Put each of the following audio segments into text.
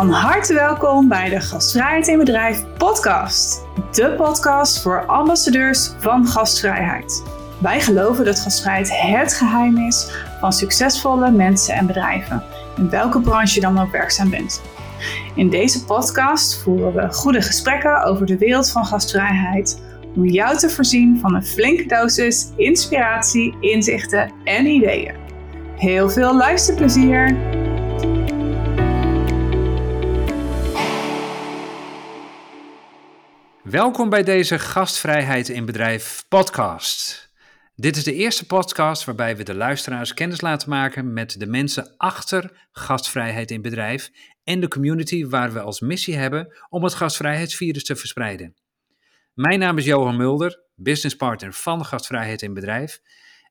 Van harte welkom bij de Gastvrijheid in Bedrijf podcast. De podcast voor ambassadeurs van gastvrijheid. Wij geloven dat gastvrijheid het geheim is van succesvolle mensen en bedrijven, in welke branche je dan ook werkzaam bent. In deze podcast voeren we goede gesprekken over de wereld van gastvrijheid, om jou te voorzien van een flinke dosis inspiratie, inzichten en ideeën. Heel veel luisterplezier! Welkom bij deze Gastvrijheid in Bedrijf podcast. Dit is de eerste podcast waarbij we de luisteraars kennis laten maken met de mensen achter gastvrijheid in bedrijf en de community waar we als missie hebben om het gastvrijheidsvirus te verspreiden. Mijn naam is Johan Mulder, business partner van Gastvrijheid in Bedrijf.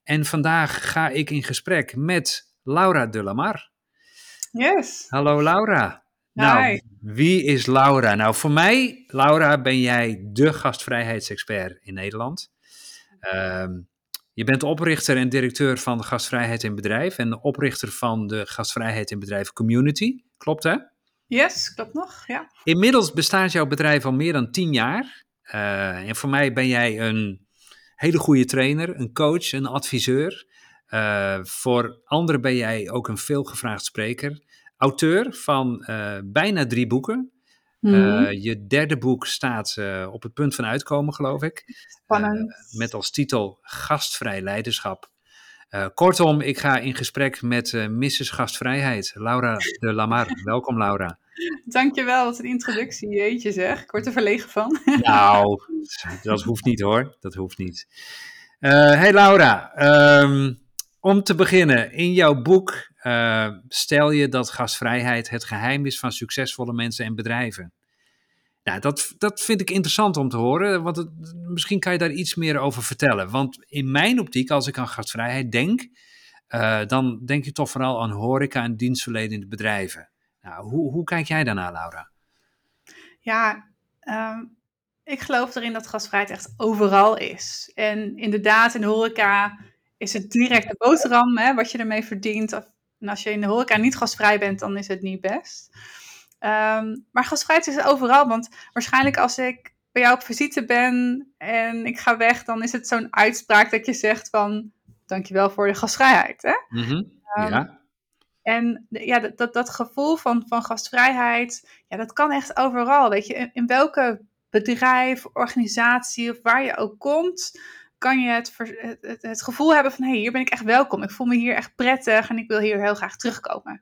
En vandaag ga ik in gesprek met Laura de Lamar. Yes. Hallo Laura. Nou, wie is Laura? Nou, voor mij, Laura, ben jij de gastvrijheidsexpert in Nederland. Ehm, je bent oprichter en directeur van de Gastvrijheid in Bedrijf en oprichter van de Gastvrijheid in Bedrijf Community. Klopt hè? Yes, klopt nog, ja. Inmiddels bestaat jouw bedrijf al meer dan tien jaar. Uh, en voor mij ben jij een hele goede trainer, een coach, een adviseur. Uh, voor anderen ben jij ook een veelgevraagd spreker auteur van uh, bijna drie boeken. Mm -hmm. je derde boek staat uh, op het punt van uitkomen, geloof ik. Spannend. met als titel Gastvrij Leiderschap. kortom, ik ga in gesprek met Mrs. Gastvrijheid, Laura de Lamar. Welkom, Laura. Dankjewel, wat een introductie. Jeetje zeg, ik word er verlegen van. nou, dat hoeft niet hoor, dat hoeft niet. hey Laura, um, om te beginnen, in jouw boek uh, stel je dat gastvrijheid het geheim is van succesvolle mensen en bedrijven. Nou, dat, dat vind ik interessant om te horen, want misschien kan je daar iets meer over vertellen. Want in mijn optiek, als ik aan gastvrijheid denk, uh, dan denk ik toch vooral aan horeca en dienstverlenende bedrijven. Nou, hoe, hoe kijk jij daarnaar, Laura? Ja, um, ik geloof erin dat gastvrijheid echt overal is. En inderdaad, in de horeca is het direct de boterham, hè, wat je ermee verdient. Of, en als je in de horeca niet gastvrij bent, dan is het niet best. Um, maar gastvrijheid is overal, want waarschijnlijk als ik bij jou op visite ben en ik ga weg, dan is het zo'n uitspraak dat je zegt van, dankjewel voor de gastvrijheid. Hè? Mm -hmm. um, ja. En ja, dat, dat, dat, gevoel van, van gastvrijheid, ja, dat kan echt overal. Weet je, in, in welke bedrijf, organisatie of waar je ook komt, kan je het, het, het, gevoel hebben van hé, hey, hier ben ik echt welkom. Ik voel me hier echt prettig en ik wil hier heel graag terugkomen.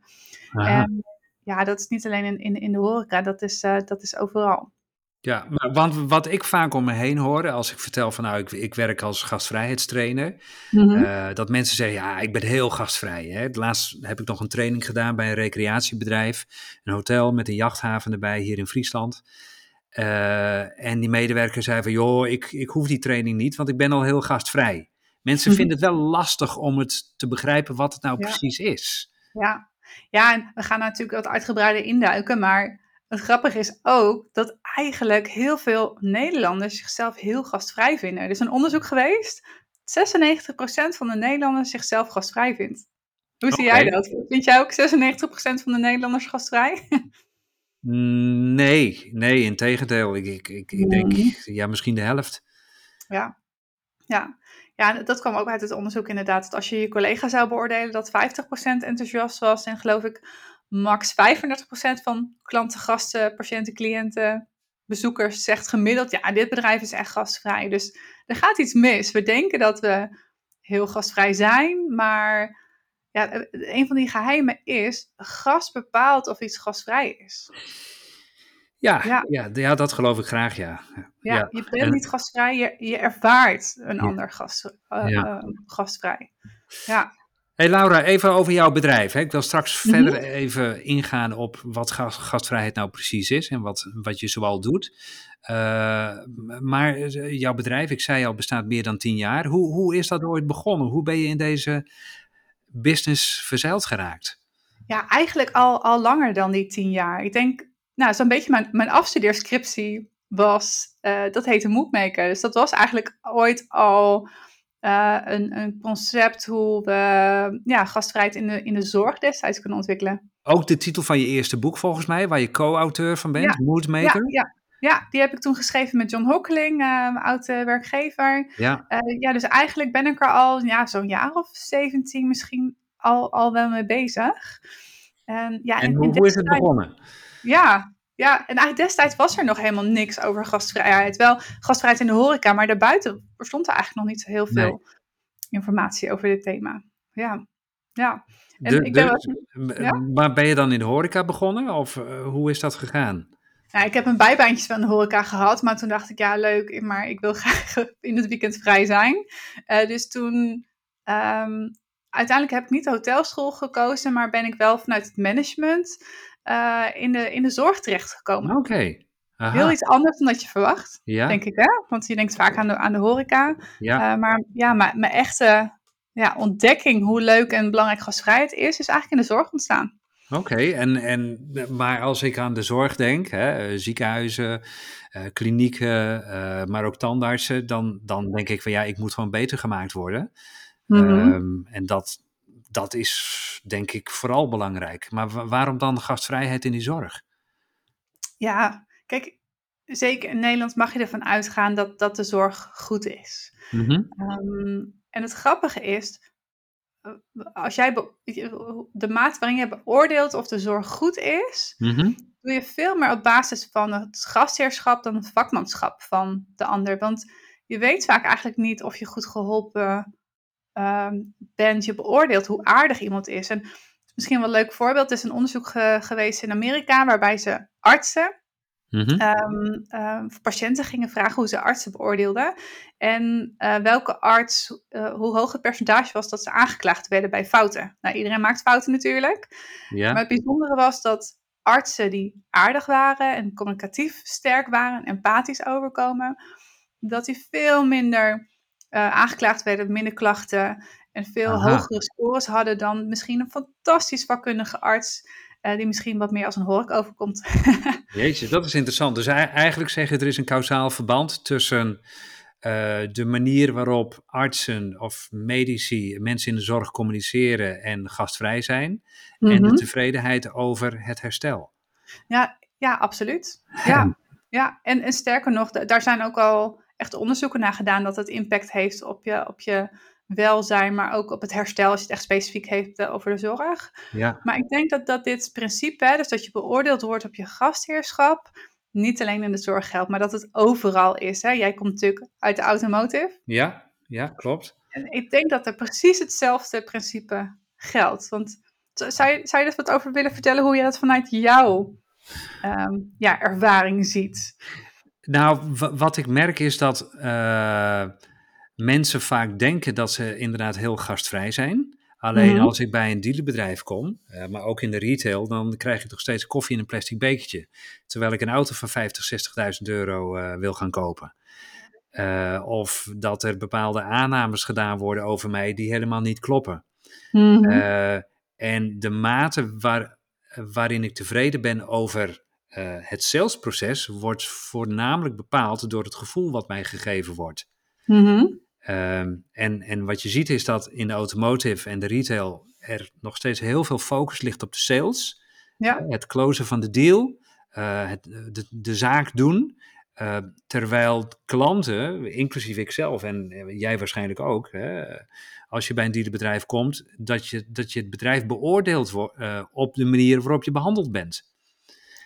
En ja, dat is niet alleen in, in, in de horeca, dat is, uh, dat is overal. Ja, maar want wat ik vaak om me heen hoor als ik vertel van nou, ik, ik werk als gastvrijheidstrainer, mm -hmm. uh, dat mensen zeggen ja, ik ben heel gastvrij. Hè. Laatst heb ik nog een training gedaan bij een recreatiebedrijf, een hotel met een jachthaven erbij hier in Friesland. Uh, en die medewerker zei van, joh, ik, ik hoef die training niet, want ik ben al heel gastvrij. Mensen vinden het wel lastig om het te begrijpen wat het nou ja. precies is. Ja. ja, en we gaan natuurlijk wat uitgebreider induiken, maar het grappige is ook dat eigenlijk heel veel Nederlanders zichzelf heel gastvrij vinden. Er is een onderzoek geweest, 96% van de Nederlanders zichzelf gastvrij vindt. Hoe zie okay. jij dat? Vind jij ook 96% van de Nederlanders gastvrij? Nee, nee, in tegendeel. Ik, ik, ik, ik denk, ja, misschien de helft. Ja, ja. Ja, dat kwam ook uit het onderzoek inderdaad. Dat als je je collega zou beoordelen, dat 50% enthousiast was. En geloof ik, max 35% van klanten, gasten, patiënten, cliënten, bezoekers zegt gemiddeld, ja, dit bedrijf is echt gastvrij. Dus er gaat iets mis. We denken dat we heel gastvrij zijn, maar ja, een van die geheimen is, gas bepaalt of iets gasvrij is. Ja, ja. ja, ja dat geloof ik graag, ja. Ja, ja. je bent en, niet gastvrij, je, je ervaart een ja. ander gast, uh, uh, gastvrij. Ja. Hey Laura, even over jouw bedrijf. Hè. Ik wil straks mm -hmm. verder even ingaan op wat gastvrijheid nou precies is en wat, wat je zoal doet. Uh, maar jouw bedrijf, ik zei al, bestaat meer dan tien jaar. Hoe, hoe is dat ooit begonnen? Hoe ben je in deze business verzeild geraakt? Ja, eigenlijk al, al langer dan die tien jaar. Ik denk, nou, zo'n beetje mijn, mijn afstudeerscriptie was, uh, dat heette Moodmaker. Dus dat was eigenlijk ooit al eh, een, een concept hoe we ja, gastvrijheid in de, in de zorg destijds kunnen ontwikkelen. Ook de titel van je eerste boek volgens mij, waar je co-auteur van bent, Ja, Moodmaker. Ja, ja, ja, die heb ik toen geschreven met John Hockeling, eh, mijn oude werkgever. Ja. Eh, ja, dus eigenlijk ben ik er al ja, zo'n jaar of 17 misschien al, al wel mee bezig. En, ja, En hoe, is het begonnen? Ja, ja, en eigenlijk destijds was er nog helemaal niks over gastvrijheid. Wel gastvrijheid in de horeca, maar daarbuiten bestond er eigenlijk nog niet zo heel veel informatie over dit thema. Ja, ja. En De- ik ben de- wel- ja? Maar ben je dan in de horeca begonnen? Of eh, hoe is dat gegaan? Ja, ik heb een bijbaantje van de horeca gehad, maar toen dacht ik, ja, leuk, maar ik wil graag in het weekend vrij zijn. Eh, dus toen, ehm, uiteindelijk heb ik niet de hotelschool gekozen, maar ben ik wel vanuit het management eh, in, de, in de zorg terechtgekomen. Oké. Heel iets anders dan dat je verwacht, Ja, denk ik, hè? Want je denkt vaak aan de, aan de horeca. ja. Eh, maar ja, mijn mijn echte ja, ontdekking hoe leuk en belangrijk gastvrijheid is, is eigenlijk in de zorg ontstaan. Oké, en, en, maar als ik aan de zorg denk, hè, eh, ziekenhuizen, eh, klinieken, eh, maar ook tandartsen, dan, dan denk ik van ja, ik moet gewoon beter gemaakt worden. Mhm. Ehm, en dat, dat is denk ik vooral belangrijk. Maar wa- waarom dan gastvrijheid in die zorg? Ja, kijk, zeker in Nederland mag je ervan uitgaan dat, dat de zorg goed is. Mhm. Ehm, en het grappige is, als jij de maat waarin je beoordeelt of de zorg goed is, Mhm. doe je veel meer op basis van het gastheerschap dan het vakmanschap van de ander. Want je weet vaak eigenlijk niet of je goed geholpen ehm, bent. Je beoordeelt hoe aardig iemand is. En misschien wel een leuk voorbeeld er is een onderzoek ge- geweest in Amerika waarbij ze artsen Voor patiënten gingen vragen hoe ze artsen beoordeelden. En eh, welke arts, eh, hoe hoog het percentage was dat ze aangeklaagd werden bij fouten. Nou, iedereen maakt fouten natuurlijk. Maar het bijzondere was dat artsen die aardig waren en communicatief sterk waren en empathisch overkomen, dat die veel minder eh, aangeklaagd werden, minder klachten en veel Aha. hogere scores hadden dan misschien een fantastisch vakkundige arts, die misschien wat meer als een hork overkomt. jeetje, dat is interessant. Dus ei- eigenlijk zeg je er is een kausaal verband tussen eh, de manier waarop artsen of medici, mensen in de zorg communiceren en gastvrij zijn. En de Mhm. tevredenheid over het herstel. Ja, ja, absoluut. Ja, ja. En, en sterker nog, da- daar zijn ook al echt onderzoeken naar gedaan dat het impact heeft op je, op je welzijn, maar ook op het herstel als je het echt specifiek heeft eh, over de zorg. Ja, Maar ik denk dat, dat dit principe, hè, dus dat je beoordeeld wordt op je gastheerschap, niet alleen in de zorg geldt, maar dat het overal is. Hè. Jij komt natuurlijk uit de automotive. ja, ja, klopt. En ik denk dat er precies hetzelfde principe geldt. Want zou je, zou je er wat over willen vertellen hoe je dat vanuit jouw ehm, ja, ervaring ziet? Nou, wa- wat ik merk is dat eh, mensen vaak denken dat ze inderdaad heel gastvrij zijn. Alleen Mhm. als ik bij een dealerbedrijf kom, eh, maar ook in de retail, dan krijg ik nog steeds koffie in een plastic bekertje. Terwijl ik een auto van 50, 60.000 euro eh, wil gaan kopen. Eh, of dat er bepaalde aannames gedaan worden over mij die helemaal niet kloppen. Eh, en de mate waar, waarin ik tevreden ben over het salesproces wordt voornamelijk bepaald door het gevoel wat mij gegeven wordt. Mhm. Ehm, en, en wat je ziet is dat in de automotive en de retail er nog steeds heel veel focus ligt op de sales. Ja. Het closen van de deal, eh, het, de, de zaak doen. eh, terwijl klanten, inclusief ikzelf en eh, jij waarschijnlijk ook, hè, als je bij een dealerbedrijf komt, dat je, dat je het bedrijf beoordeelt eh, op de manier waarop je behandeld bent.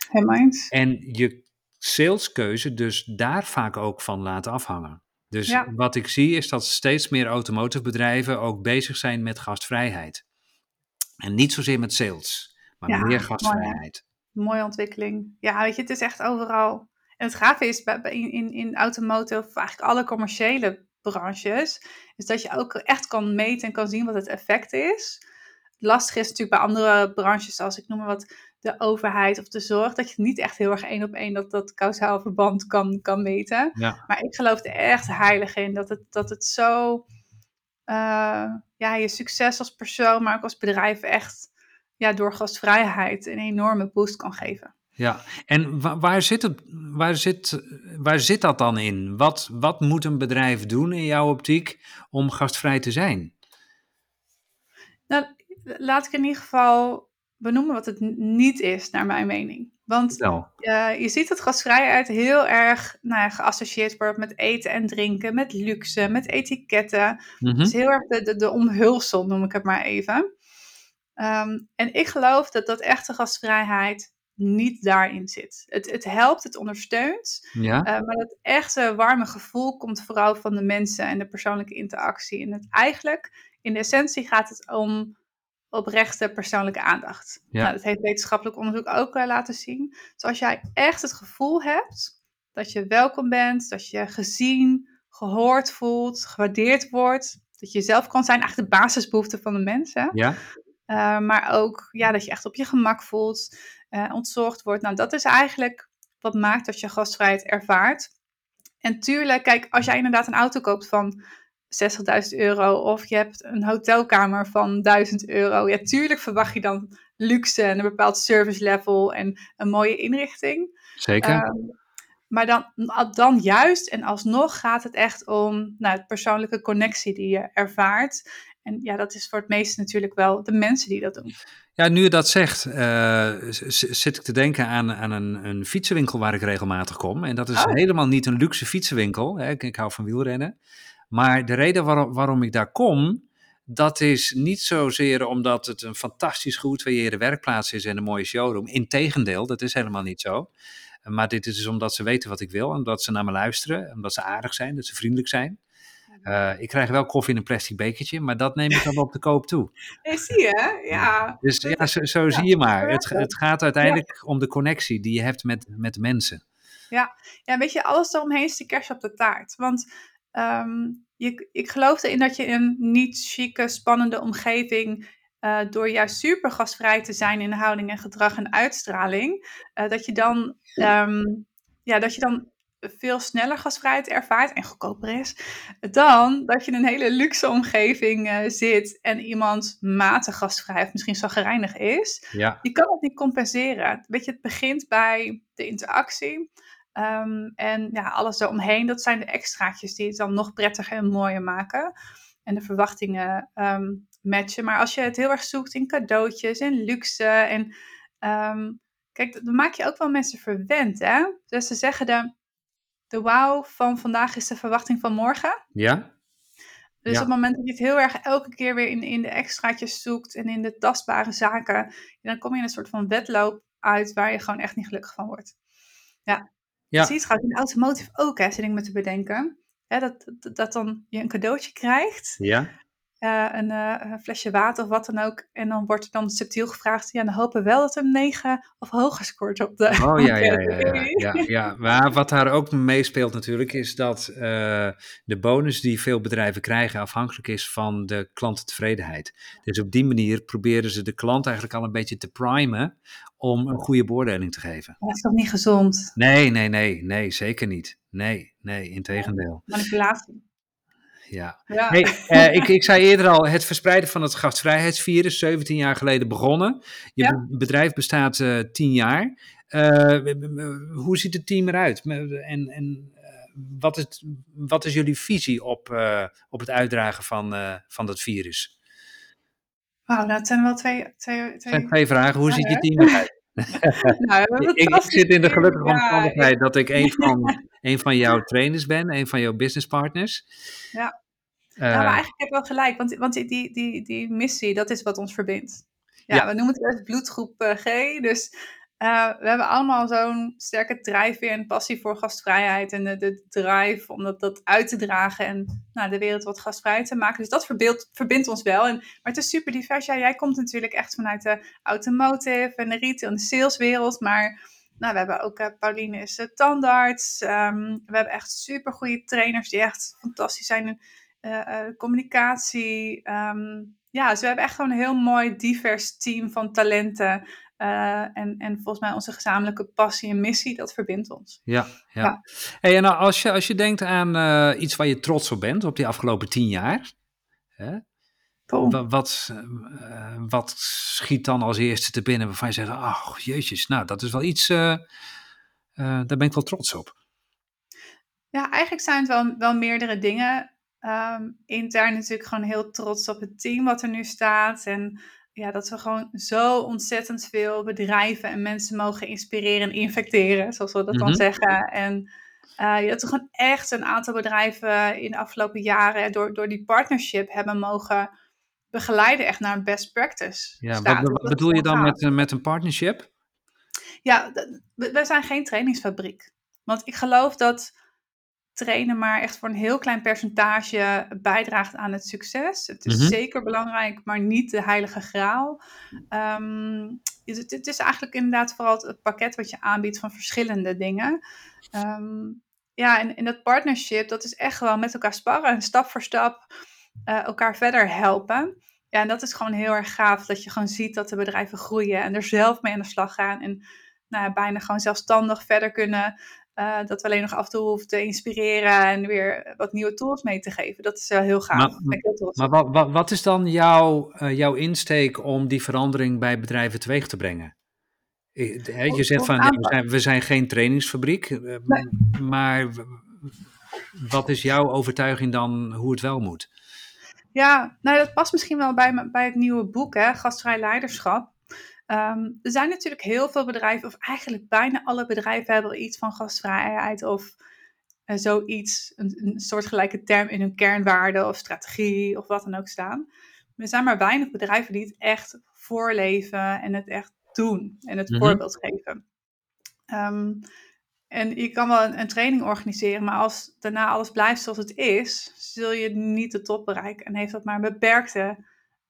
Helemaal eens. En je saleskeuze dus daar vaak ook van laten afhangen. Dus Ja. wat ik zie is dat steeds meer automotive bedrijven ook bezig zijn met gastvrijheid. En niet zozeer met sales, maar Ja, meer gastvrijheid. Mooie ontwikkeling. Ja, weet je, het is echt overal. En het gave is bij, bij- in, in, in automotive, of eigenlijk alle commerciële branches, is dat je ook echt kan meten en kan zien wat het effect is. Lastig is natuurlijk bij andere branches, zoals ik noem maar wat, de overheid of de zorg, dat je niet echt heel erg één op één dat, dat kausaal verband kan, kan meten. Ja, Maar ik geloof er echt heilig in dat het, dat het zo eh, ja, je succes als persoon, maar ook als bedrijf echt ja, door gastvrijheid een enorme boost kan geven. Ja, en wa- waar zit, het, waar, zit, waar zit dat dan in? Wat, wat moet een bedrijf doen in jouw optiek om gastvrij te zijn? Nou, laat ik in ieder geval benoemen wat het niet is, naar mijn mening. Want eh, je ziet dat gastvrijheid heel erg nou ja, geassocieerd wordt met eten en drinken, met luxe, met etiketten. Mhm. Het is heel erg de, de, de omhulsel, noem ik het maar even. Ehm, en ik geloof dat dat echte gastvrijheid niet daarin zit. Het, het helpt, het ondersteunt, Ja, eh, maar dat echte warme gevoel komt vooral van de mensen en de persoonlijke interactie. En het eigenlijk, in de essentie gaat het om oprechte persoonlijke aandacht. Ja. Nou, dat heeft wetenschappelijk onderzoek ook eh, laten zien. Dus als jij echt het gevoel hebt dat je welkom bent, dat je gezien, gehoord voelt, gewaardeerd wordt, dat je jezelf kan zijn, eigenlijk de basisbehoeften van de mensen. ja, Uh, maar ook ja, dat je echt op je gemak voelt, uh, ontzorgd wordt. Nou, dat is eigenlijk wat maakt dat je gastvrijheid ervaart. En tuurlijk, kijk, als jij inderdaad een auto koopt van 60.000 euro of je hebt een hotelkamer van 1000 euro, ja, tuurlijk verwacht je dan luxe en een bepaald service level en een mooie inrichting. zeker. Uh, maar dan, dan juist en alsnog gaat het echt om nou, de persoonlijke connectie die je ervaart. En ja, dat is voor het meeste natuurlijk wel de mensen die dat doen. Ja, nu je dat zegt, uh, zit ik te denken aan, aan een, een, fietsenwinkel waar ik regelmatig kom. En dat is oh. helemaal niet een luxe fietsenwinkel. Hè. Ik, ik, hou van wielrennen. Maar de reden waarom, waarom ik daar kom, dat is niet zozeer omdat het een fantastisch geoutilleerde werkplaats is en een mooie showroom. Integendeel, dat is helemaal niet zo. Maar dit is dus omdat ze weten wat ik wil, omdat ze naar me luisteren, omdat ze aardig zijn, dat ze vriendelijk zijn. Uh, ik krijg wel koffie in een plastic bekertje, maar dat neem ik dan op de koop toe. Zie je, ja. Dus ja, zo, zo ja, zie je maar. Het, het gaat uiteindelijk ja. om de connectie die je hebt met, met mensen. Ja. ja, weet je, alles eromheen is de kers op de taart. Want um, je, ik geloof erin dat je in een niet chique, spannende omgeving uh, door juist super gastvrij te zijn in houding en gedrag en uitstraling, uh, dat je dan, um, ja, dat je dan veel sneller gasvrijheid ervaart en goedkoper is, dan dat je in een hele luxe omgeving uh, zit en iemand matig gastvrij of misschien zagrijnig is. Ja. Je kan het niet compenseren. Weet je, het begint bij de interactie. Um, en ja, alles eromheen, dat zijn de extraatjes die het dan nog prettiger en mooier maken. En de verwachtingen um, matchen. Maar als je het heel erg zoekt in cadeautjes en luxe en um, kijk, dan maak je ook wel mensen verwend, hè? Dus ze zeggen de, de wauw van vandaag is de verwachting van morgen. Ja. Dus Ja. op het moment dat je het heel erg elke keer weer in, in de extraatjes zoekt en in de tastbare zaken, dan kom je in een soort van wedloop uit waar je gewoon echt niet gelukkig van wordt. Ja. Ja. Je het gewoon in automotive ook, hè, zit ik me te bedenken. Hè, dat, dat, dat dan je een cadeautje krijgt, Ja. Eh, een, eh, een flesje water of wat dan ook. En dan wordt er dan subtiel gevraagd, ja, dan hopen we wel dat een 9 of hoger scoort op de Oh ja, ja, ja, ja, ja, ja. Maar wat daar ook meespeelt natuurlijk is dat eh, de bonus die veel bedrijven krijgen afhankelijk is van de klantentevredenheid. Dus op die manier proberen ze de klant eigenlijk al een beetje te primen om een goede beoordeling te geven. Dat is toch niet gezond? Nee, nee, nee, nee, zeker niet. Nee, nee, integendeel. Manipulatie. Ja. Ja. Hey, eh, ik, ik zei eerder al, het verspreiden van het gastvrijheidsvirus, 17 jaar geleden begonnen. Je Ja. bedrijf bestaat eh 10 jaar. Eh, hoe ziet het team eruit? En, en wat, is, wat is jullie visie op, op het uitdragen van, van dat virus? Wauw, het zijn wel twee... twee, twee... zijn twee vragen. Hoe ziet je team eruit? Nou, Ik, zit in de gelukkige omstandigheid dat ik een van, een van jouw trainers ben, een van jouw businesspartners. Ja. Eh, Ja, maar eigenlijk heb je wel gelijk, want, want die, die, die, die missie, dat is wat ons verbindt. Ja, Ja. we noemen het bloedgroep eh, G, dus eh, we hebben allemaal zo'n sterke drijfveer en passie voor gastvrijheid en de, de drive om dat, dat uit te dragen en nou, de wereld wat gastvrij te maken. Dus dat verbindt, verbindt ons wel. En, maar het is super divers. Ja, jij komt natuurlijk echt vanuit de automotive en de retail en de saleswereld, maar nou, we hebben ook, eh, Pauline is eh, tandarts. Ehm, we hebben echt super goede trainers die echt fantastisch zijn in eh, communicatie. Ehm, ja, dus we hebben echt gewoon een heel mooi divers team van talenten. Eh, en, en volgens mij onze gezamenlijke passie en missie, dat verbindt ons. Ja, ja. Ja. Hey, en nou, als, je, als je denkt aan eh, iets waar je trots op bent op die afgelopen tien jaar, hè, Wa- Wat, eh, wat schiet dan als eerste te binnen waarvan je zegt, ach jeetjes, nou dat is wel iets, daar ben ik wel trots op. Ja, eigenlijk zijn het wel, wel meerdere dingen. Ehm, intern natuurlijk gewoon heel trots op het team wat er nu staat. En ja, dat we gewoon zo ontzettend veel bedrijven en mensen mogen inspireren en infecteren, zoals we dat dan Mhm. zeggen. En eh, ja, dat we gewoon echt een aantal bedrijven in de afgelopen jaren door, door die partnership hebben mogen begeleiden echt naar een best practice. Ja, status. wat, bedoel je dan met, eh, met een partnership? Ja, we zijn geen trainingsfabriek. Want ik geloof dat trainen maar echt voor een heel klein percentage bijdraagt aan het succes. Het is Mhm. zeker belangrijk, maar niet de heilige graal. Ehm, het, het is eigenlijk inderdaad vooral het- het pakket wat je aanbiedt van verschillende dingen. Ehm, ja, en, en dat partnership, dat is echt gewoon met elkaar sparren en stap voor stap eh, elkaar verder helpen. Ja, en dat is gewoon heel erg gaaf dat je gewoon ziet dat de bedrijven groeien en er zelf mee aan de slag gaan. En nou bijna gewoon zelfstandig verder kunnen. Eh, dat we alleen nog af en toe hoeven te inspireren en weer wat nieuwe tools mee te geven. Dat is wel heel gaaf. Maar- wat, wat, wat is dan jouw, eh, jouw insteek om die verandering bij bedrijven teweeg te brengen? Eh, Je Hoe- zegt van, ja, we, zijn, we zijn geen trainingsfabriek, Nee. maar wat is jouw overtuiging dan hoe het wel moet? Ja, nou dat past misschien wel bij, bij het nieuwe boek, hè, Gastvrij Leiderschap. Ehm, er zijn natuurlijk heel veel bedrijven, of eigenlijk bijna alle bedrijven hebben iets van gastvrijheid of eh, zoiets, een, een soortgelijke term in hun kernwaarden of strategie of wat dan ook staan. Maar er zijn maar weinig bedrijven die het echt voorleven en het echt doen en het Mhm. voorbeeld geven. Ehm, en je kan wel een, een training organiseren, maar als daarna alles blijft zoals het is, zul je niet de top bereiken en heeft dat maar een beperkte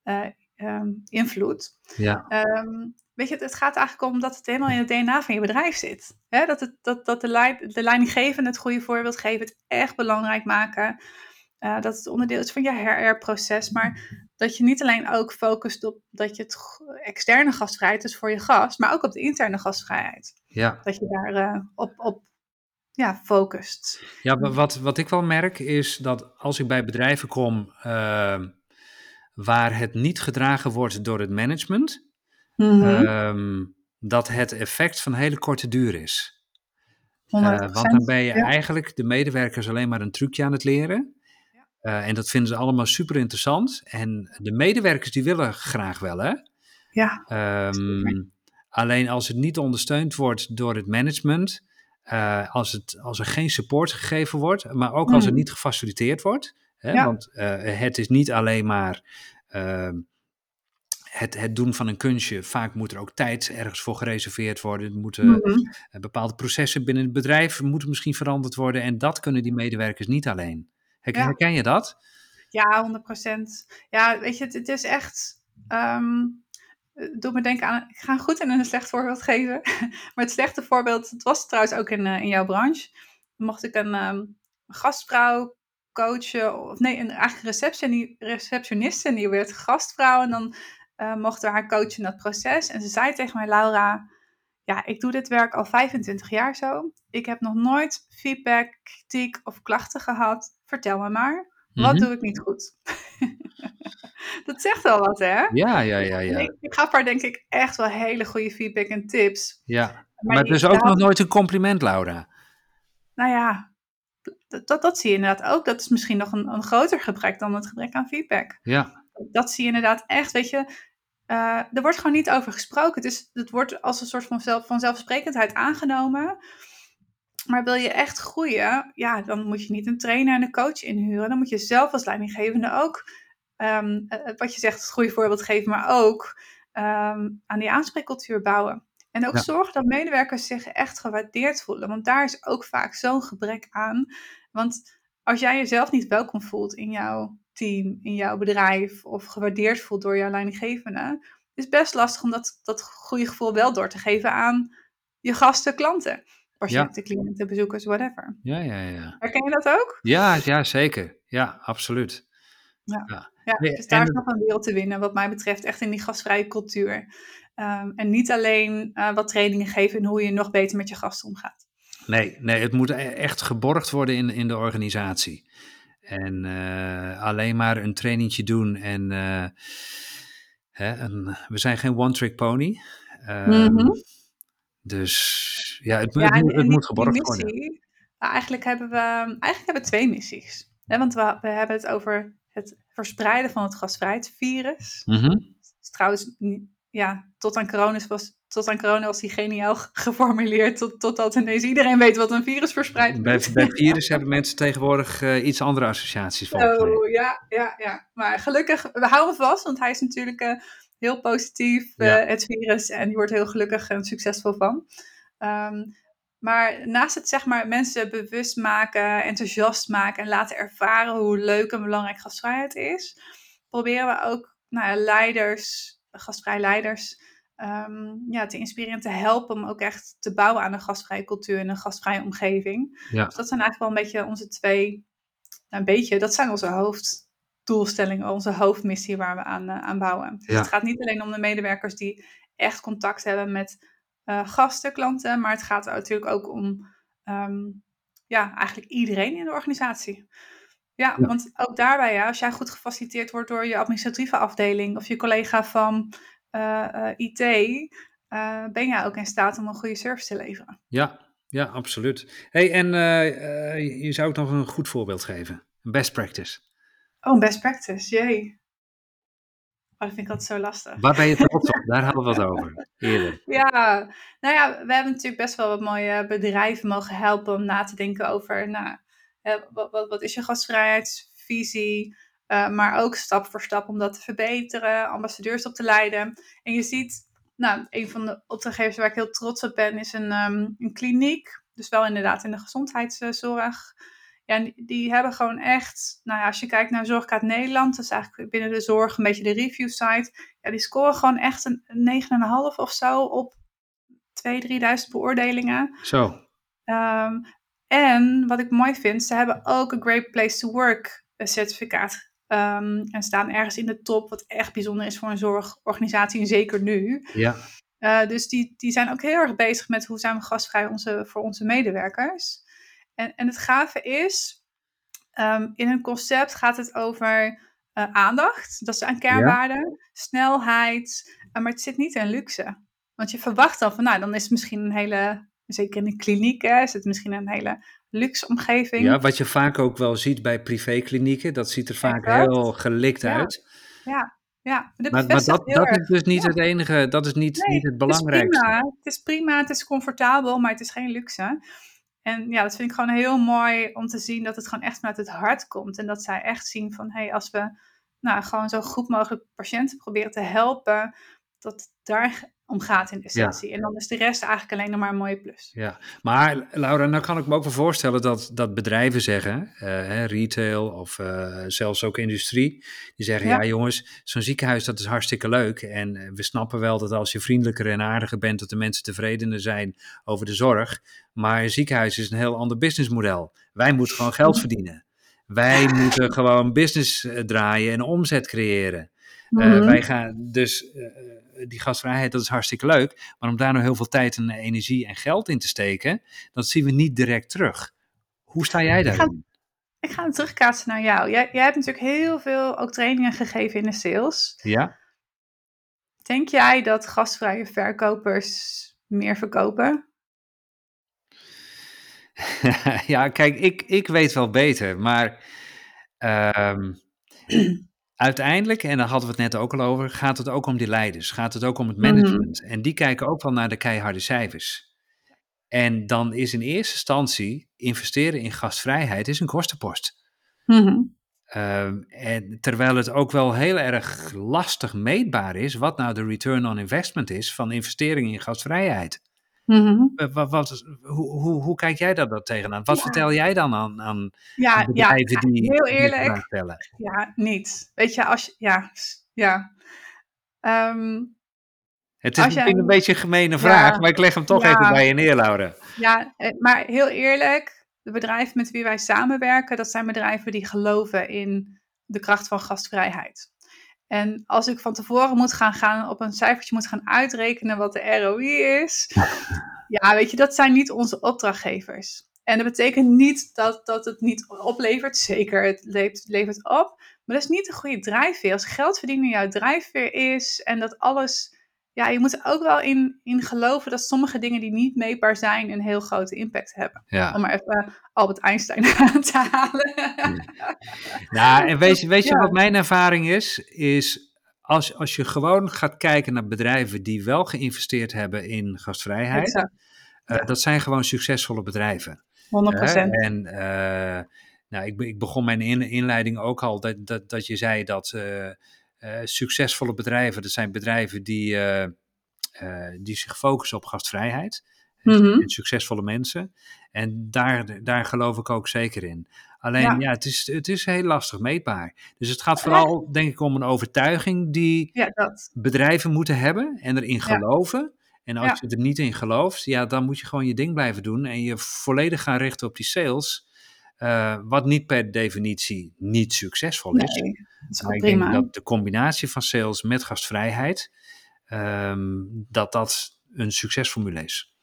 eh, ehm, invloed. Ja, Ehm, weet je, het, gaat eigenlijk om dat het helemaal in het DNA van je bedrijf zit. Dat, het, dat, dat de, leid, de leidinggevende het goede voorbeeld geven, het echt belangrijk maken. eh, dat het onderdeel is van je HR-proces, maar dat je niet alleen ook focust op dat je het externe gastvrijheid is voor je gast, maar ook op de interne gastvrijheid. ja. Dat je daar eh, op, op ja, focust. ja wa- wat, wat ik wel merk is dat als ik bij bedrijven kom eh, waar het niet gedragen wordt door het management, Mhm. ehm, dat het effect van hele korte duur is. Eh, 100%. want dan ben je ja. eigenlijk de medewerkers alleen maar een trucje aan het leren. Eh, en dat vinden ze allemaal super interessant. En de medewerkers die willen graag wel, hè? Ja, Ehm, alleen als het niet ondersteund wordt door het management, eh, als, het, als er geen support gegeven wordt, maar ook als er Mm. niet gefaciliteerd wordt. Hè? Ja. Want eh, het is niet alleen maar ehm, het, het doen van een kunstje. Vaak moet er ook tijd ergens voor gereserveerd worden. Er moeten Mhm. eh, bepaalde processen binnen het bedrijf moeten misschien veranderd worden. En dat kunnen die medewerkers niet alleen. Ja. Herken je dat? Ja, 100%. Ja, weet je, het, het is echt. doet me denken aan. Ik ga een goed en een slecht voorbeeld geven. maar het slechte voorbeeld, het was trouwens ook in, in jouw branche. Dan mocht ik een ehm, gastvrouw coachen, of nee, een, eigenlijk een receptioni- receptioniste. En die werd gastvrouw. En dan eh, mochten we haar coachen in dat proces. En ze zei tegen mij, Laura. Ja, ik doe dit werk al 25 jaar zo. Ik heb nog nooit feedback, kritiek of klachten gehad. Vertel me maar. Wat Mhm. doe ik niet goed? dat zegt wel wat, hè? Ja, ja, ja, ja. Ik, ik gaf haar denk ik echt wel hele goede feedback en tips. ja. Maar, is daar ook nog nooit een compliment, Laura. Nou ja, dat, dat, dat zie je inderdaad ook. Dat is misschien nog een, een groter gebrek dan het gebrek aan feedback. Ja, Dat zie je inderdaad echt, weet je. eh, er wordt gewoon niet over gesproken. Dus het wordt als een soort van zelf, vanzelfsprekendheid aangenomen. Maar wil je echt groeien, ja, dan moet je niet een trainer en een coach inhuren. Dan moet je zelf als leidinggevende ook, ehm, eh, wat je zegt, het goede voorbeeld geven, maar ook ehm, aan die aanspreekcultuur bouwen. En ook Ja. zorgen dat medewerkers zich echt gewaardeerd voelen. Want daar is ook vaak zo'n gebrek aan. Want als jij jezelf niet welkom voelt in jouw team, in jouw bedrijf, of gewaardeerd voelt door jouw leidinggevende, is het best lastig om dat, dat goede gevoel wel door te geven aan je gasten, klanten, patiënten, cliënten, bezoekers, whatever. ja, ja, ja. Herken je dat ook? Ja, ja, zeker. Ja, absoluut. Ja. Ja. Dus daar is nog een wereld te winnen, wat mij betreft, echt in die gastvrije cultuur. Ehm, en niet alleen eh, wat trainingen geven en hoe je nog beter met je gasten omgaat. Nee, nee, het moet e- echt geborgd worden in, in de organisatie. En uh, alleen maar een trainingje doen en uh, hè, een, we zijn geen one-trick pony. Mm -hmm. Dus ja, het, ja, het, het moet geborgd worden. Eigenlijk hebben we eigenlijk hebben we twee missies. Hè, want we, we hebben het over het verspreiden van het gastvrijheidsvirus. Mm -hmm. Trouwens, ja, tot aan corona was, tot aan corona was die geniaal geformuleerd. Tot, totdat ineens iedereen weet wat een virus verspreidt. Bij, bij virus hebben mensen tegenwoordig uh, iets andere associaties van. Oh, ja, ja, ja. Maar gelukkig, we houden vast, want hij is natuurlijk uh, heel positief, uh, ja. het virus. En die wordt heel gelukkig en succesvol van. Um, maar naast het zeg maar mensen bewust maken, enthousiast maken en laten ervaren hoe leuk en belangrijk gastvrijheid is, proberen we ook nou, leiders, gastvrij leiders, um, ja, te inspireren en te helpen om ook echt te bouwen aan een gastvrije cultuur en een gastvrije omgeving. Ja. Dus dat zijn eigenlijk wel een beetje onze twee, nou, een beetje, dat zijn onze hoofddoelstellingen, onze hoofdmissie waar we aan, uh, aan bouwen. Dus Ja. het gaat niet alleen om de medewerkers die echt contact hebben met uh, gasten, klanten, maar het gaat natuurlijk ook om um, ja, eigenlijk iedereen in de organisatie. Ja, Ja. want ook daarbij, ja, als jij goed gefaciliteerd wordt door je administratieve afdeling of je collega van eh, eh, IT, eh, ben jij ook in staat om een goede service te leveren. Ja, ja, absoluut. Hey, en eh, eh, je zou ook nog een goed voorbeeld geven. Een best practice. Oh, best practice, jee. Oh, dat vind ik altijd zo lastig. Waar ben je trots op? Daar hadden we het over eerder. Ja, nou ja, we hebben natuurlijk best wel wat mooie bedrijven mogen helpen om na te denken over, nou, eh, wat, wat, wat is je gastvrijheidsvisie, uh, maar ook stap voor stap om dat te verbeteren, ambassadeurs op te leiden. En je ziet, nou, een van de opdrachtgevers waar ik heel trots op ben, is een, um, een kliniek, dus wel inderdaad in de gezondheidszorg. Ja, die, die hebben gewoon echt, nou ja, als je kijkt naar Zorgkaart Nederland, dat is eigenlijk binnen de zorg een beetje de review site, ja, die scoren gewoon echt een, een 9,5 of zo op 2.000, 3.000 beoordelingen. Zo. Um, en wat ik mooi vind, ze hebben ook een Great Place to Work certificaat Um, en staan ergens in de top, wat echt bijzonder is voor een zorgorganisatie, en zeker nu. Ja. Uh, dus die, die zijn ook heel erg bezig met hoe zijn we gastvrij onze, voor onze medewerkers. En, en het gave is, um, in hun concept gaat het over uh, aandacht, dat is een kernwaarde, ja. snelheid, uh, maar het zit niet in luxe. Want je verwacht dan van, nou, dan is het misschien een hele, zeker in een kliniek, hè, is het misschien een hele luxe omgeving. Ja, wat je vaak ook wel ziet bij privéklinieken, dat ziet er vaak exact. heel gelikt ja. uit. Ja, ja. Maar, maar dat, dat is dus niet ja. het enige, dat is niet, nee, niet het belangrijkste. Het is, prima, het is prima, het is comfortabel, maar het is geen luxe. En ja, dat vind ik gewoon heel mooi om te zien dat het gewoon echt vanuit het hart komt. En dat zij echt zien van, hé, hey, als we nou, gewoon zo goed mogelijk patiënten proberen te helpen, dat daar om gaat in de essentie. Ja. En dan is de rest eigenlijk alleen nog maar een mooie plus. Ja, maar Laura, nou kan ik me ook wel voorstellen dat, dat bedrijven zeggen, uh, hè, retail of uh, zelfs ook industrie, die zeggen, ja, ja jongens, zo'n ziekenhuis dat is hartstikke leuk en uh, we snappen wel dat als je vriendelijker en aardiger bent, dat de mensen tevredener zijn over de zorg, maar een ziekenhuis is een heel ander businessmodel. Wij moeten gewoon geld verdienen. Wij moeten gewoon business eh, draaien en omzet creëren. Mm -hmm. wij gaan dus die gastvrijheid, dat is hartstikke leuk. Maar om daar nou heel veel tijd en energie en geld in te steken, dat zien we niet direct terug. Hoe sta jij daarin? Ik ga hem terugkaatsen naar jou. Jij, jij hebt natuurlijk heel veel ook trainingen gegeven in de sales. Ja. Denk jij dat gastvrije verkopers meer verkopen? ja, kijk, ik, ik weet wel beter, maar um, uiteindelijk, en daar hadden we het net ook al over, gaat het ook om die leiders, gaat het ook om het management. Mm -hmm. En die kijken ook wel naar de keiharde cijfers. En dan is in eerste instantie investeren in gastvrijheid is een kostenpost. Mm -hmm. uh, en terwijl het ook wel heel erg lastig meetbaar is wat nou de return on investment is van investeringen in gastvrijheid. Mm -hmm. uh, wat, wat, hoe, hoe, hoe, kijk jij daar dan tegenaan? Wat ja. vertel jij dan aan, aan ja, bedrijven ja, die heel eerlijk, stellen? Ja, niet. Weet je, als je, ja, ja. Um, het is misschien een beetje een gemene vraag, maar ik leg hem toch even bij je neer, Laura. Ja, eh, maar heel eerlijk, de bedrijven met wie wij samenwerken, dat zijn bedrijven die geloven in de kracht van gastvrijheid. En als ik van tevoren moet gaan, gaan op een cijfertje moet gaan uitrekenen wat de ROI is, ja, weet je, dat zijn niet onze opdrachtgevers. En dat betekent niet dat, dat het niet oplevert. Zeker, het levert, levert op. Maar dat is niet een goede drijfveer. Als geld verdienen jouw drijfveer is en dat alles ja, je moet er ook wel in, in geloven dat sommige dingen die niet meetbaar zijn een heel grote impact hebben. Ja. Om maar even Albert Einstein aan te halen. Nou, en weet, je- weet je wat mijn ervaring is? Is als, als je gewoon gaat kijken naar bedrijven die wel geïnvesteerd hebben in gastvrijheid, eh, dat zijn gewoon succesvolle bedrijven. 100 Hè? En eh, nou, ik, ik begon mijn in- inleiding ook al dat, dat, dat je zei dat eh, eh, succesvolle bedrijven, dat zijn bedrijven die, eh, eh, die zich focussen op gastvrijheid. Mhm. En succesvolle mensen. En daar, daar geloof ik ook zeker in. Alleen, Ja. ja, het, is, het is heel lastig meetbaar. Dus het gaat vooral, denk ik, om een overtuiging die Ja, dat. bedrijven moeten hebben en erin geloven. En als je er niet in gelooft, ja, dan moet je gewoon je ding blijven doen en je volledig gaan richten op die sales. Eh, wat niet per definitie niet succesvol is. Nee, is Maar ik denk dat de combinatie van sales met gastvrijheid, ehm, dat dat een succesformule is.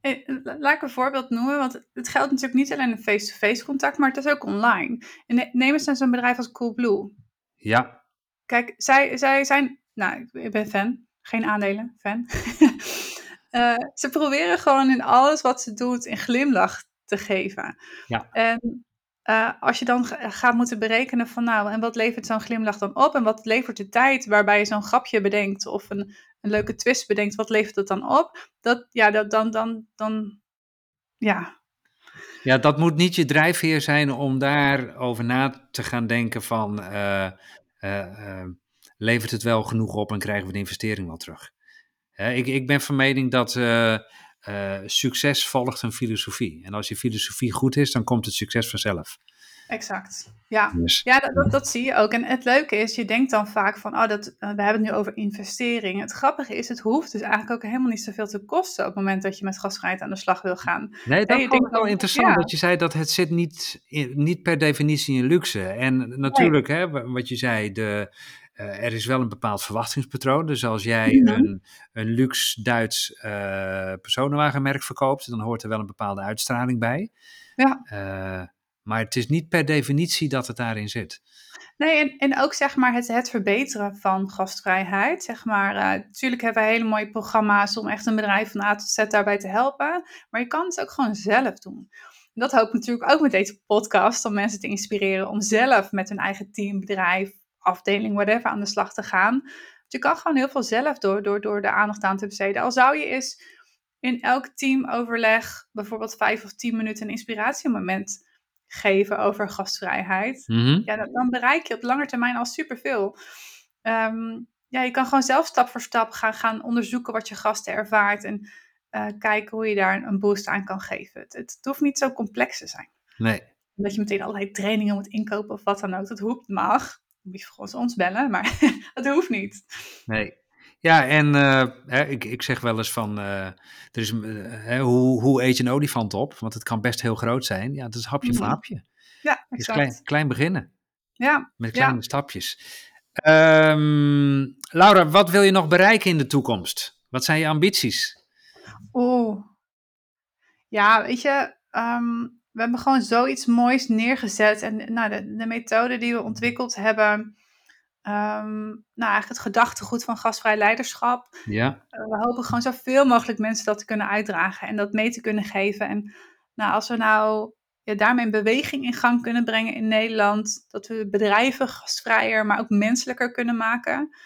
Eh, Laat ik een voorbeeld noemen, want het geldt natuurlijk niet alleen in face-to-face contact, maar het is ook online. En ne- neem eens aan zo'n bedrijf als Coolblue. Ja, Kijk, zij, zij zijn, nou, ik- ben fan, geen aandelen, fan. Eh, ze proberen gewoon in alles wat ze doet een glimlach te geven. Ja. En eh, als je dan ga- gaat moeten berekenen van, nou, en wat levert zo'n glimlach dan op? En wat levert de tijd waarbij je zo'n grapje bedenkt of een, een leuke twist bedenkt, wat levert het dan op? Dat, ja, dat, dan, dan, dan, ja, Ja, dat moet niet je drijfveer zijn om daarover na te gaan denken van eh, eh, levert het wel genoeg op en krijgen we de investering wel terug. Ik, ik ben van mening dat eh, succes volgt een filosofie. En als je filosofie goed is, dan komt het succes vanzelf. exact. Ja. Dus, Ja, dat, dat, dat zie je ook. En het leuke is, je denkt dan vaak van, oh, dat, eh, we hebben het nu over investering. Het grappige is, het hoeft dus eigenlijk ook helemaal niet zoveel te kosten op het moment dat je met gasvrijheid aan de slag wil gaan. nee, dat vond ik wel interessant ja. dat je zei dat het zit niet, in- niet per definitie in luxe. En natuurlijk, hè, wa- wat je zei, de, eh, er is wel een bepaald verwachtingspatroon. Dus als jij Mhm. een, een luxe Duits eh, personenwagenmerk verkoopt, dan hoort er wel een bepaalde uitstraling bij. Ja. Eh, maar het is niet per definitie dat het daarin zit. Nee, en, en ook zeg maar het, het verbeteren van gastvrijheid. Zeg maar, natuurlijk hebben we hele mooie programma's om echt een bedrijf van A tot Z daarbij te helpen. Maar je kan het ook gewoon zelf doen. En dat hoop ik natuurlijk ook met deze podcast, om mensen te inspireren om zelf met hun eigen team, bedrijf, afdeling, whatever, aan de slag te gaan. Want je kan gewoon heel veel zelf door, door, door de aandacht aan te besteden. Al zou je eens in elk teamoverleg bijvoorbeeld vijf of tien minuten een inspiratiemoment geven over gastvrijheid Mhm. ja, dan, dan bereik je op lange termijn al superveel. Ehm ja, je kan gewoon zelf stap voor stap gaan, gaan onderzoeken wat je gasten ervaart en eh, kijken hoe je daar een, een boost aan kan geven. Het, het hoeft niet zo complex te zijn. Nee. Dat je meteen allerlei trainingen moet inkopen of wat dan ook. Dat hoeft, mag. Moet je gewoon ons bellen, maar dat hoeft niet. Nee. Ja, en eh, hè, ik, ik zeg wel eens van, eh, er is, eh, hè, hoe, hoe eet je een olifant op? Want het kan best heel groot zijn. Ja, dat is hapje voor Mhm. hapje. Ja, Het is exact. klein, klein beginnen, Ja, met Ja. kleine stapjes. Ehm, Laura, wat wil je nog bereiken in de toekomst? Wat zijn je ambities? Oeh. Ja, weet je, ehm, we hebben gewoon zoiets moois neergezet. En nou, de, de methode die we ontwikkeld hebben, ehm, nou eigenlijk het gedachtegoed van gastvrij leiderschap. Ja, Eh, we hopen gewoon zoveel mogelijk mensen dat te kunnen uitdragen en dat mee te kunnen geven. En nou, als we nou ja, daarmee een beweging in gang kunnen brengen in Nederland, dat we bedrijven gastvrijer, maar ook menselijker kunnen maken.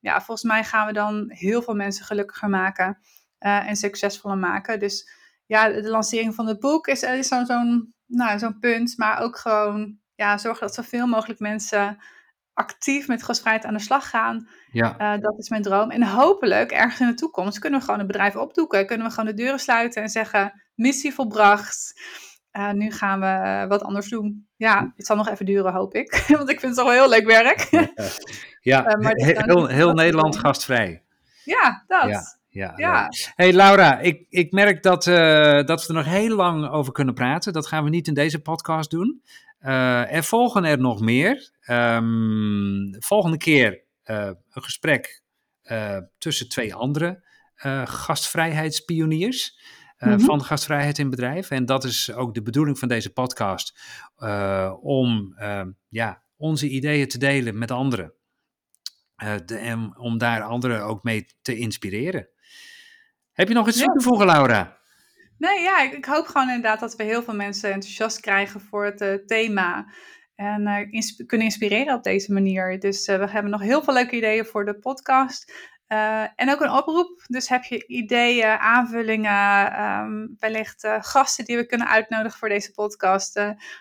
Ja, volgens mij gaan we dan heel veel mensen gelukkiger maken eh, en succesvoller maken. Dus ja, de lancering van het boek is, is zo'n zo'n nou, zo'n punt, maar ook gewoon ja, zorgen dat zoveel mogelijk mensen actief met gastvrijheid aan de slag gaan. ja, Uh, dat is mijn droom. En hopelijk, ergens in de toekomst, kunnen we gewoon een bedrijf opdoeken. Kunnen we gewoon de deuren sluiten en zeggen: missie volbracht. Uh, nu gaan we uh, wat anders doen. Ja, het zal nog even duren, hoop ik. Want ik vind het toch wel heel leuk werk. ja. Uh, maar kan- heel, heel Nederland gastvrij. ja, dat. Ja, ja. Hey Laura, ik, ik merk dat, eh, dat we er nog heel lang over kunnen praten. Dat gaan we niet in deze podcast doen. Eh, er volgen er nog meer. Ehm, volgende keer eh, een gesprek tussen twee andere gastvrijheidspioniers. mhm. van gastvrijheid in bedrijf. En dat is ook de bedoeling van deze podcast, om ja, onze ideeën te delen met anderen. De, en om daar anderen ook mee te inspireren. Heb je nog iets toe te voegen, Laura? Nee, ja, ik, ik, hoop gewoon inderdaad dat we heel veel mensen enthousiast krijgen voor het uh, thema. En uh, kunnen inspireren op deze manier. Dus uh, we hebben nog heel veel leuke ideeën voor de podcast. en ook een oproep. Dus heb je ideeën, aanvullingen, um, wellicht gasten die we kunnen uitnodigen voor deze podcast?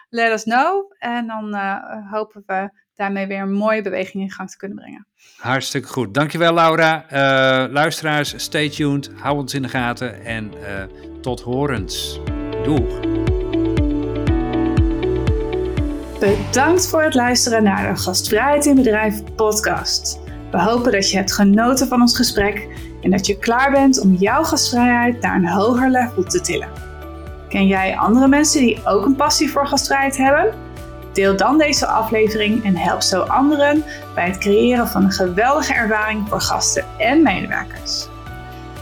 let us know. En dan hopen we daarmee weer een mooie beweging in gang te kunnen brengen. Hartstikke goed. Dankjewel Laura. luisteraars, stay tuned. Hou ons in de gaten en tot horens. Doeg! Bedankt voor het luisteren naar de Gastvrijheid in Bedrijf podcast. We hopen dat je hebt genoten van ons gesprek en dat je klaar bent om jouw gastvrijheid naar een hoger level te tillen. Ken jij andere mensen die ook een passie voor gastvrijheid hebben? Deel dan deze aflevering en help zo anderen bij het creëren van een geweldige ervaring voor gasten en medewerkers.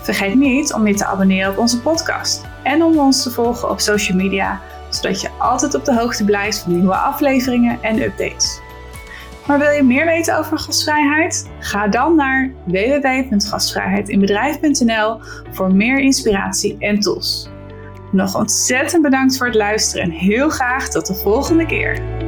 Vergeet niet om je te abonneren op onze podcast en om ons te volgen op social media, zodat je altijd op de hoogte blijft van nieuwe afleveringen en updates. Maar wil je meer weten over gastvrijheid? Ga dan naar www.gastvrijheidinbedrijf.nl voor meer inspiratie en tools. Nog ontzettend bedankt voor het luisteren en heel graag tot de volgende keer.